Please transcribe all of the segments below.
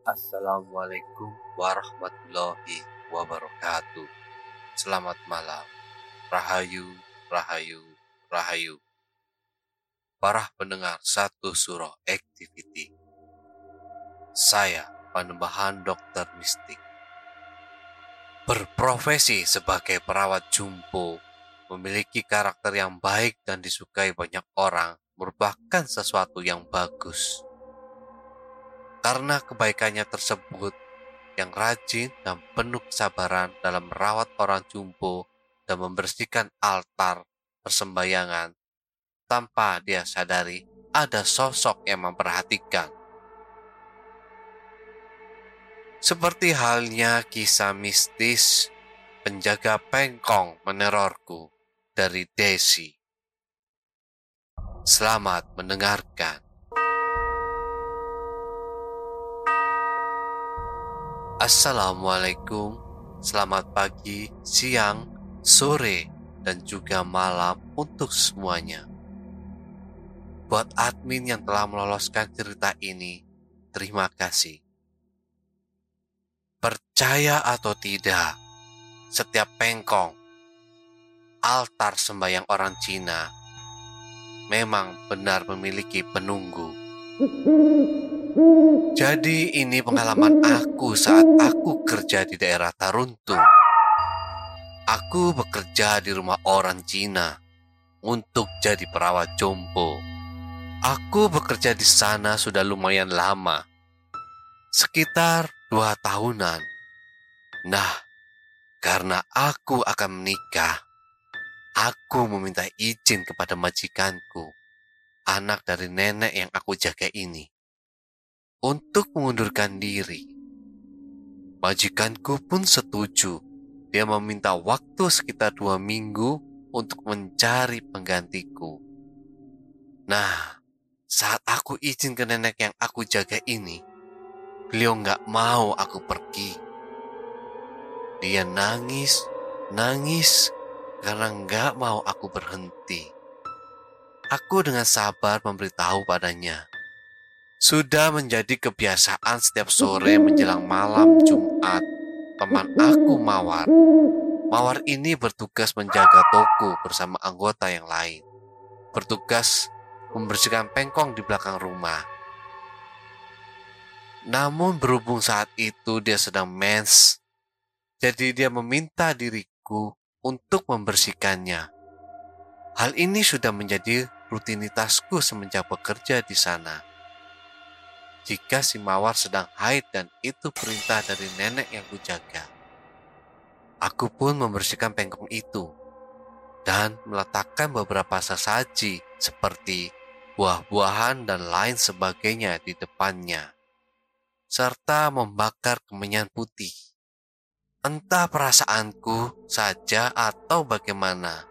Assalamualaikum warahmatullahi wabarakatuh. Selamat malam. Rahayu, rahayu, rahayu. Para pendengar satu surah activity. Saya Panembahan Dokter Mistik. Berprofesi sebagai perawat jumbo, memiliki karakter yang baik dan disukai banyak orang merupakan sesuatu yang bagus karena kebaikannya tersebut yang rajin dan penuh kesabaran dalam merawat orang jumbo dan membersihkan altar persembahyangan tanpa dia sadari ada sosok yang memperhatikan. Seperti halnya kisah mistis penjaga pengkong menerorku dari Desi. Selamat mendengarkan. Assalamualaikum, selamat pagi, siang, sore, dan juga malam untuk semuanya. Buat admin yang telah meloloskan cerita ini, terima kasih. Percaya atau tidak, setiap pengkong, altar sembahyang orang Cina, memang benar memiliki penunggu. Jadi ini pengalaman aku saat aku kerja di daerah Taruntung. Aku bekerja di rumah orang Cina untuk jadi perawat jompo. Aku bekerja di sana sudah lumayan lama, sekitar dua tahunan. Nah, karena aku akan menikah, aku meminta izin kepada majikanku, anak dari nenek yang aku jaga ini untuk mengundurkan diri. Majikanku pun setuju. Dia meminta waktu sekitar dua minggu untuk mencari penggantiku. Nah, saat aku izin ke nenek yang aku jaga ini, beliau nggak mau aku pergi. Dia nangis, nangis karena nggak mau aku berhenti. Aku dengan sabar memberitahu padanya sudah menjadi kebiasaan setiap sore menjelang malam Jumat, teman aku Mawar. Mawar ini bertugas menjaga toko bersama anggota yang lain. Bertugas membersihkan pengkong di belakang rumah. Namun berhubung saat itu dia sedang mens, jadi dia meminta diriku untuk membersihkannya. Hal ini sudah menjadi rutinitasku semenjak bekerja di sana jika si mawar sedang haid dan itu perintah dari nenek yang kujaga. Aku pun membersihkan pengkong itu dan meletakkan beberapa sesaji seperti buah-buahan dan lain sebagainya di depannya, serta membakar kemenyan putih. Entah perasaanku saja atau bagaimana.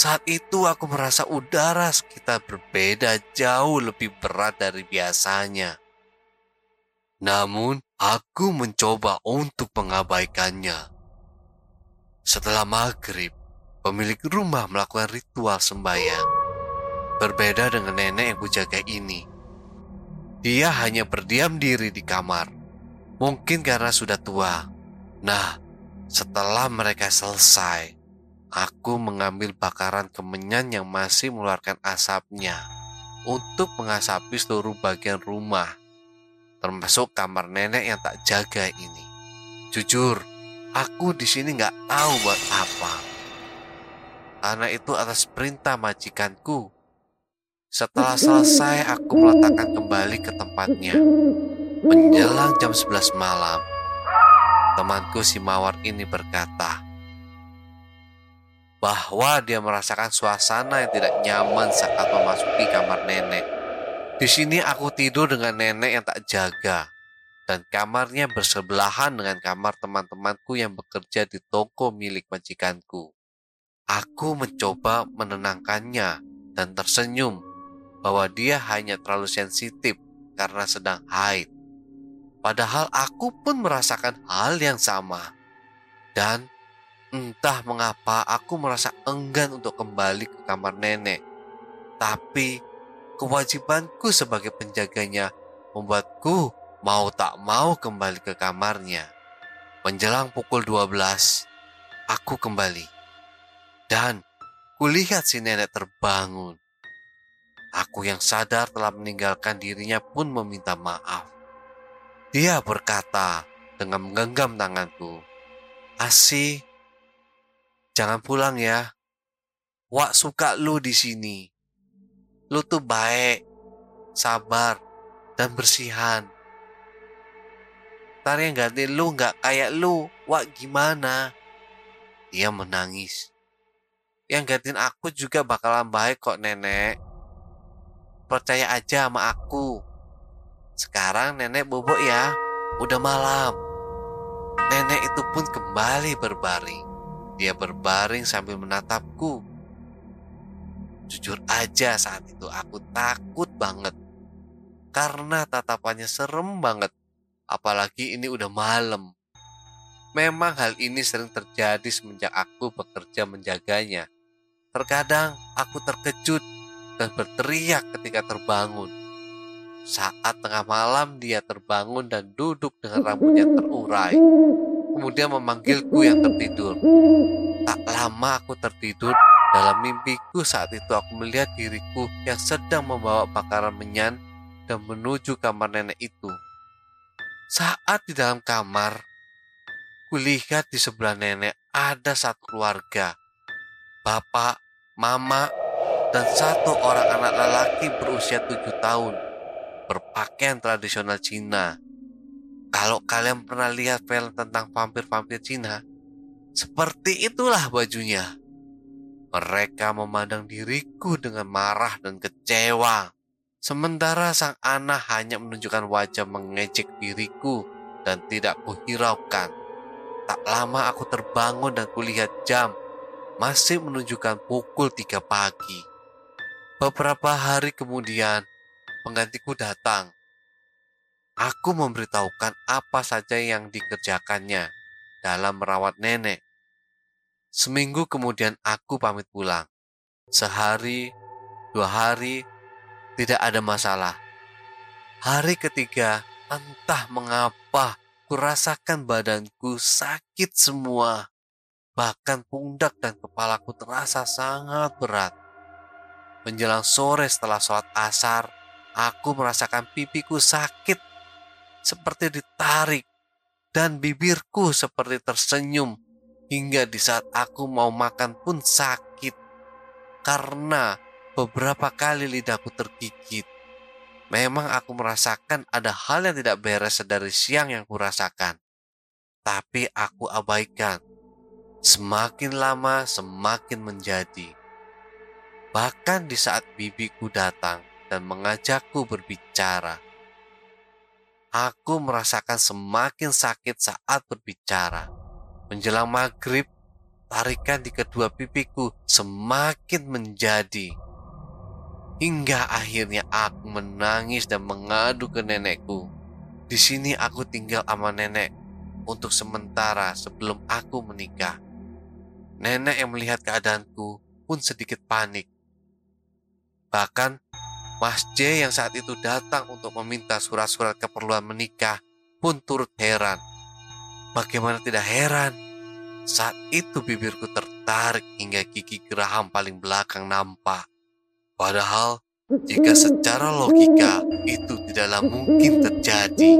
Saat itu aku merasa udara sekitar berbeda jauh lebih berat dari biasanya. Namun, aku mencoba untuk mengabaikannya. Setelah maghrib, pemilik rumah melakukan ritual sembahyang. Berbeda dengan nenek yang kujaga ini. Dia hanya berdiam diri di kamar. Mungkin karena sudah tua. Nah, setelah mereka selesai, aku mengambil bakaran kemenyan yang masih mengeluarkan asapnya untuk mengasapi seluruh bagian rumah termasuk kamar nenek yang tak jaga ini. Jujur, aku di sini nggak tahu buat apa. Karena itu atas perintah majikanku. Setelah selesai, aku meletakkan kembali ke tempatnya. Menjelang jam 11 malam, temanku si Mawar ini berkata bahwa dia merasakan suasana yang tidak nyaman saat memasuki kamar nenek. Di sini aku tidur dengan nenek yang tak jaga, dan kamarnya bersebelahan dengan kamar teman-temanku yang bekerja di toko milik majikanku. Aku mencoba menenangkannya dan tersenyum bahwa dia hanya terlalu sensitif karena sedang haid. Padahal aku pun merasakan hal yang sama. Dan entah mengapa aku merasa enggan untuk kembali ke kamar nenek. Tapi kewajibanku sebagai penjaganya membuatku mau tak mau kembali ke kamarnya. Menjelang pukul 12, aku kembali. Dan kulihat si nenek terbangun. Aku yang sadar telah meninggalkan dirinya pun meminta maaf. Dia berkata dengan menggenggam tanganku, Asih, jangan pulang ya. Wak suka lu di sini lu tuh baik, sabar, dan bersihan. Ntar yang ganti lu nggak kayak lu, wah gimana? Dia menangis. Yang gantiin aku juga bakalan baik kok nenek. Percaya aja sama aku. Sekarang nenek bobok ya, udah malam. Nenek itu pun kembali berbaring. Dia berbaring sambil menatapku. Jujur aja saat itu aku takut banget. Karena tatapannya serem banget. Apalagi ini udah malam. Memang hal ini sering terjadi semenjak aku bekerja menjaganya. Terkadang aku terkejut dan berteriak ketika terbangun. Saat tengah malam dia terbangun dan duduk dengan rambutnya terurai. Kemudian memanggilku yang tertidur. Tak lama aku tertidur dalam mimpiku saat itu aku melihat diriku yang sedang membawa bakaran menyan dan menuju kamar nenek itu. Saat di dalam kamar, kulihat di sebelah nenek ada satu keluarga. Bapak, mama, dan satu orang anak lelaki berusia tujuh tahun berpakaian tradisional Cina. Kalau kalian pernah lihat film tentang vampir-vampir Cina, seperti itulah bajunya. Mereka memandang diriku dengan marah dan kecewa. Sementara sang anak hanya menunjukkan wajah mengejek diriku dan tidak kuhiraukan. Tak lama aku terbangun dan kulihat jam masih menunjukkan pukul 3 pagi. Beberapa hari kemudian, penggantiku datang. Aku memberitahukan apa saja yang dikerjakannya dalam merawat nenek. Seminggu kemudian aku pamit pulang. Sehari, dua hari, tidak ada masalah. Hari ketiga, entah mengapa, kurasakan badanku sakit semua. Bahkan pundak dan kepalaku terasa sangat berat. Menjelang sore setelah sholat asar, aku merasakan pipiku sakit seperti ditarik dan bibirku seperti tersenyum hingga di saat aku mau makan pun sakit karena beberapa kali lidahku tergigit. Memang aku merasakan ada hal yang tidak beres dari siang yang kurasakan. tapi aku abaikan. Semakin lama semakin menjadi. Bahkan di saat bibiku datang dan mengajakku berbicara, aku merasakan semakin sakit saat berbicara. Menjelang maghrib, tarikan di kedua pipiku semakin menjadi. Hingga akhirnya aku menangis dan mengadu ke nenekku. Di sini aku tinggal sama nenek untuk sementara sebelum aku menikah. Nenek yang melihat keadaanku pun sedikit panik. Bahkan Mas J yang saat itu datang untuk meminta surat-surat keperluan menikah pun turut heran. Bagaimana tidak heran? Saat itu bibirku tertarik hingga gigi geraham paling belakang nampak. Padahal jika secara logika itu tidaklah mungkin terjadi.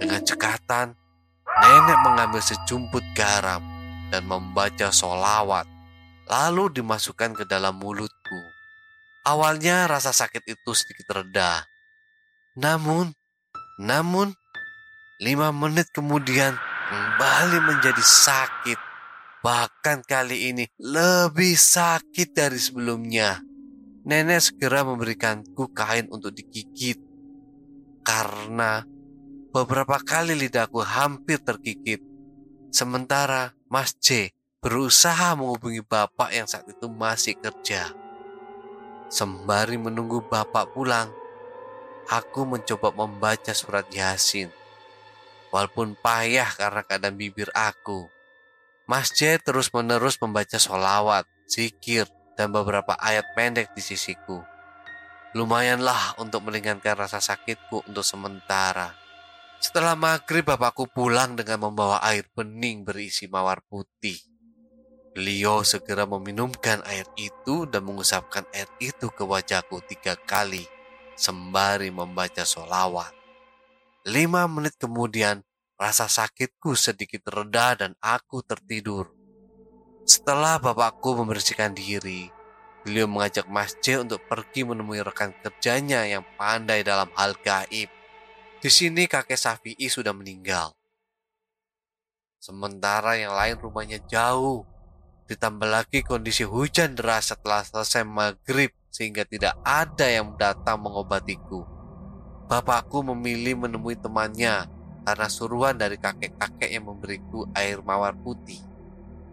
Dengan cekatan, nenek mengambil sejumput garam dan membaca solawat, lalu dimasukkan ke dalam mulutku. Awalnya rasa sakit itu sedikit reda. Namun, namun, lima menit kemudian kembali menjadi sakit. Bahkan kali ini lebih sakit dari sebelumnya. Nenek segera memberikanku kain untuk digigit. Karena beberapa kali lidahku hampir tergigit. Sementara Mas J berusaha menghubungi bapak yang saat itu masih kerja. Sembari menunggu bapak pulang, aku mencoba membaca surat Yasin. Walaupun payah karena keadaan bibir aku, Mas J terus-menerus membaca solawat, zikir, dan beberapa ayat pendek di sisiku. Lumayanlah untuk meringankan rasa sakitku untuk sementara. Setelah maghrib bapakku pulang dengan membawa air bening berisi mawar putih. Beliau segera meminumkan air itu dan mengusapkan air itu ke wajahku tiga kali sembari membaca solawat. Lima menit kemudian rasa sakitku sedikit reda dan aku tertidur. Setelah bapakku membersihkan diri, beliau mengajak Mas J untuk pergi menemui rekan kerjanya yang pandai dalam hal gaib. Di sini kakek Safi'i sudah meninggal. Sementara yang lain rumahnya jauh. Ditambah lagi kondisi hujan deras setelah selesai maghrib sehingga tidak ada yang datang mengobatiku. Bapakku memilih menemui temannya karena suruhan dari kakek-kakek yang memberiku air mawar putih.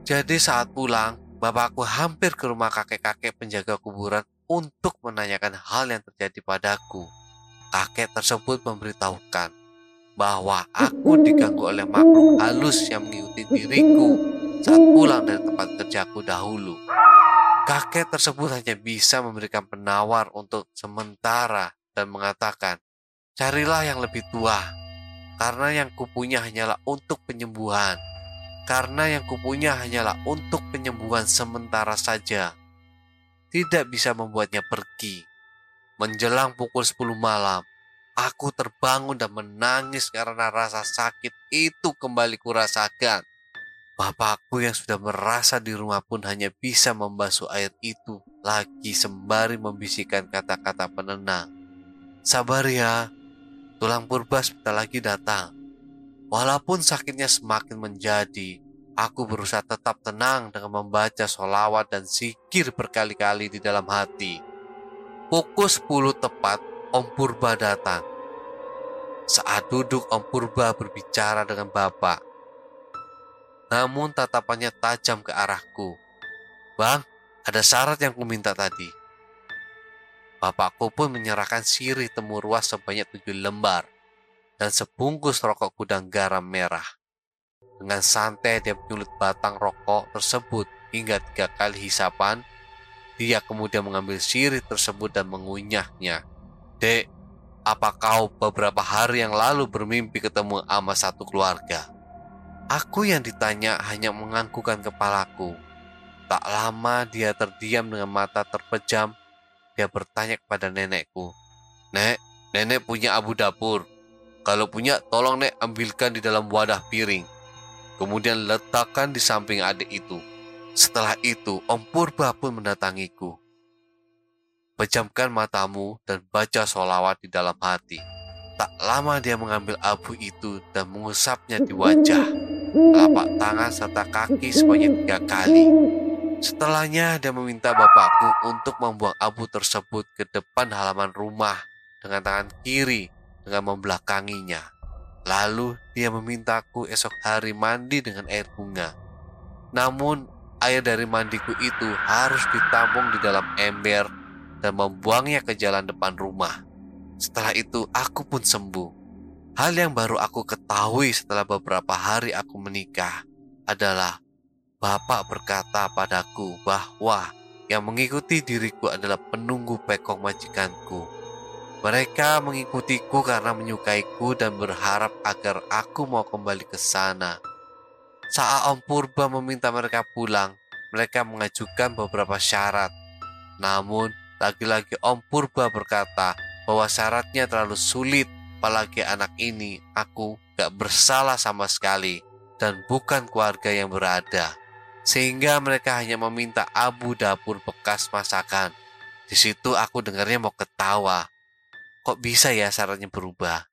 Jadi saat pulang, bapakku hampir ke rumah kakek-kakek penjaga kuburan untuk menanyakan hal yang terjadi padaku. Kakek tersebut memberitahukan bahwa aku diganggu oleh makhluk halus yang mengikuti diriku saat pulang dari tempat kerjaku dahulu. Kakek tersebut hanya bisa memberikan penawar untuk sementara dan mengatakan, carilah yang lebih tua, karena yang kupunya hanyalah untuk penyembuhan karena yang kupunya hanyalah untuk penyembuhan sementara saja. Tidak bisa membuatnya pergi. Menjelang pukul 10 malam, aku terbangun dan menangis karena rasa sakit itu kembali kurasakan. Bapakku yang sudah merasa di rumah pun hanya bisa membasuh air itu lagi sembari membisikkan kata-kata penenang. Sabar ya, tulang purba sebentar lagi datang. Walaupun sakitnya semakin menjadi, aku berusaha tetap tenang dengan membaca solawat dan zikir berkali-kali di dalam hati. Pukul 10 tepat, Om Purba datang. Saat duduk, Om Purba berbicara dengan Bapak. Namun tatapannya tajam ke arahku. Bang, ada syarat yang kuminta tadi. Bapakku pun menyerahkan sirih temu ruas sebanyak tujuh lembar dan sebungkus rokok gudang garam merah. Dengan santai dia menyulut batang rokok tersebut hingga tiga kali hisapan. Dia kemudian mengambil sirih tersebut dan mengunyahnya. Dek, apa kau beberapa hari yang lalu bermimpi ketemu ama satu keluarga? Aku yang ditanya hanya menganggukkan kepalaku. Tak lama dia terdiam dengan mata terpejam. Dia bertanya kepada nenekku, Nek, nenek punya abu dapur. Kalau punya, tolong nek ambilkan di dalam wadah piring. Kemudian letakkan di samping adik itu. Setelah itu, Om Purba pun mendatangiku. Pejamkan matamu dan baca solawat di dalam hati. Tak lama dia mengambil abu itu dan mengusapnya di wajah. Telapak tangan serta kaki sebanyak tiga kali. Setelahnya dia meminta bapakku untuk membuang abu tersebut ke depan halaman rumah dengan tangan kiri dengan membelakanginya. Lalu dia memintaku esok hari mandi dengan air bunga. Namun air dari mandiku itu harus ditampung di dalam ember dan membuangnya ke jalan depan rumah. Setelah itu aku pun sembuh. Hal yang baru aku ketahui setelah beberapa hari aku menikah adalah Bapak berkata padaku bahwa yang mengikuti diriku adalah penunggu pekong majikanku. Mereka mengikutiku karena menyukaiku dan berharap agar aku mau kembali ke sana. Saat Om Purba meminta mereka pulang, mereka mengajukan beberapa syarat. Namun, lagi-lagi Om Purba berkata bahwa syaratnya terlalu sulit, apalagi anak ini aku gak bersalah sama sekali dan bukan keluarga yang berada. Sehingga mereka hanya meminta abu dapur bekas masakan. Di situ aku dengarnya mau ketawa. Kok bisa ya syaratnya berubah?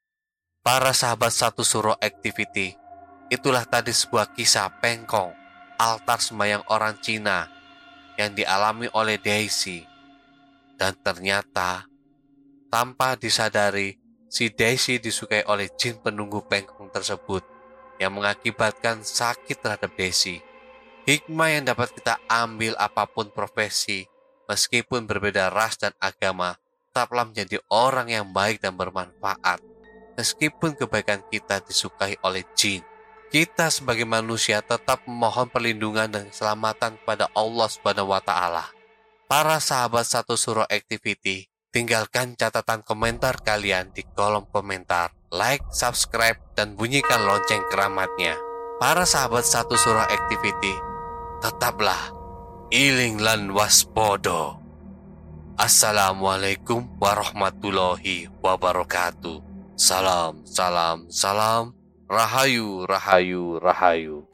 Para sahabat satu suro activity, itulah tadi sebuah kisah pengkong, altar sembayang orang Cina yang dialami oleh Daisy. Dan ternyata tanpa disadari, si Daisy disukai oleh jin penunggu pengkong tersebut yang mengakibatkan sakit terhadap Daisy. Hikmah yang dapat kita ambil apa pun profesi, meskipun berbeda ras dan agama, tetaplah menjadi orang yang baik dan bermanfaat. Meskipun kebaikan kita disukai oleh jin, kita sebagai manusia tetap memohon perlindungan dan keselamatan kepada Allah Subhanahu wa taala. Para sahabat satu suruh activity, Tinggalkan catatan komentar kalian di kolom komentar. Like, subscribe, dan bunyikan lonceng keramatnya. Para sahabat satu surah activity, tetaplah iling lan waspodo. Assalamualaikum warahmatullahi wabarakatuh. Salam, salam, salam. Rahayu, rahayu, rahayu.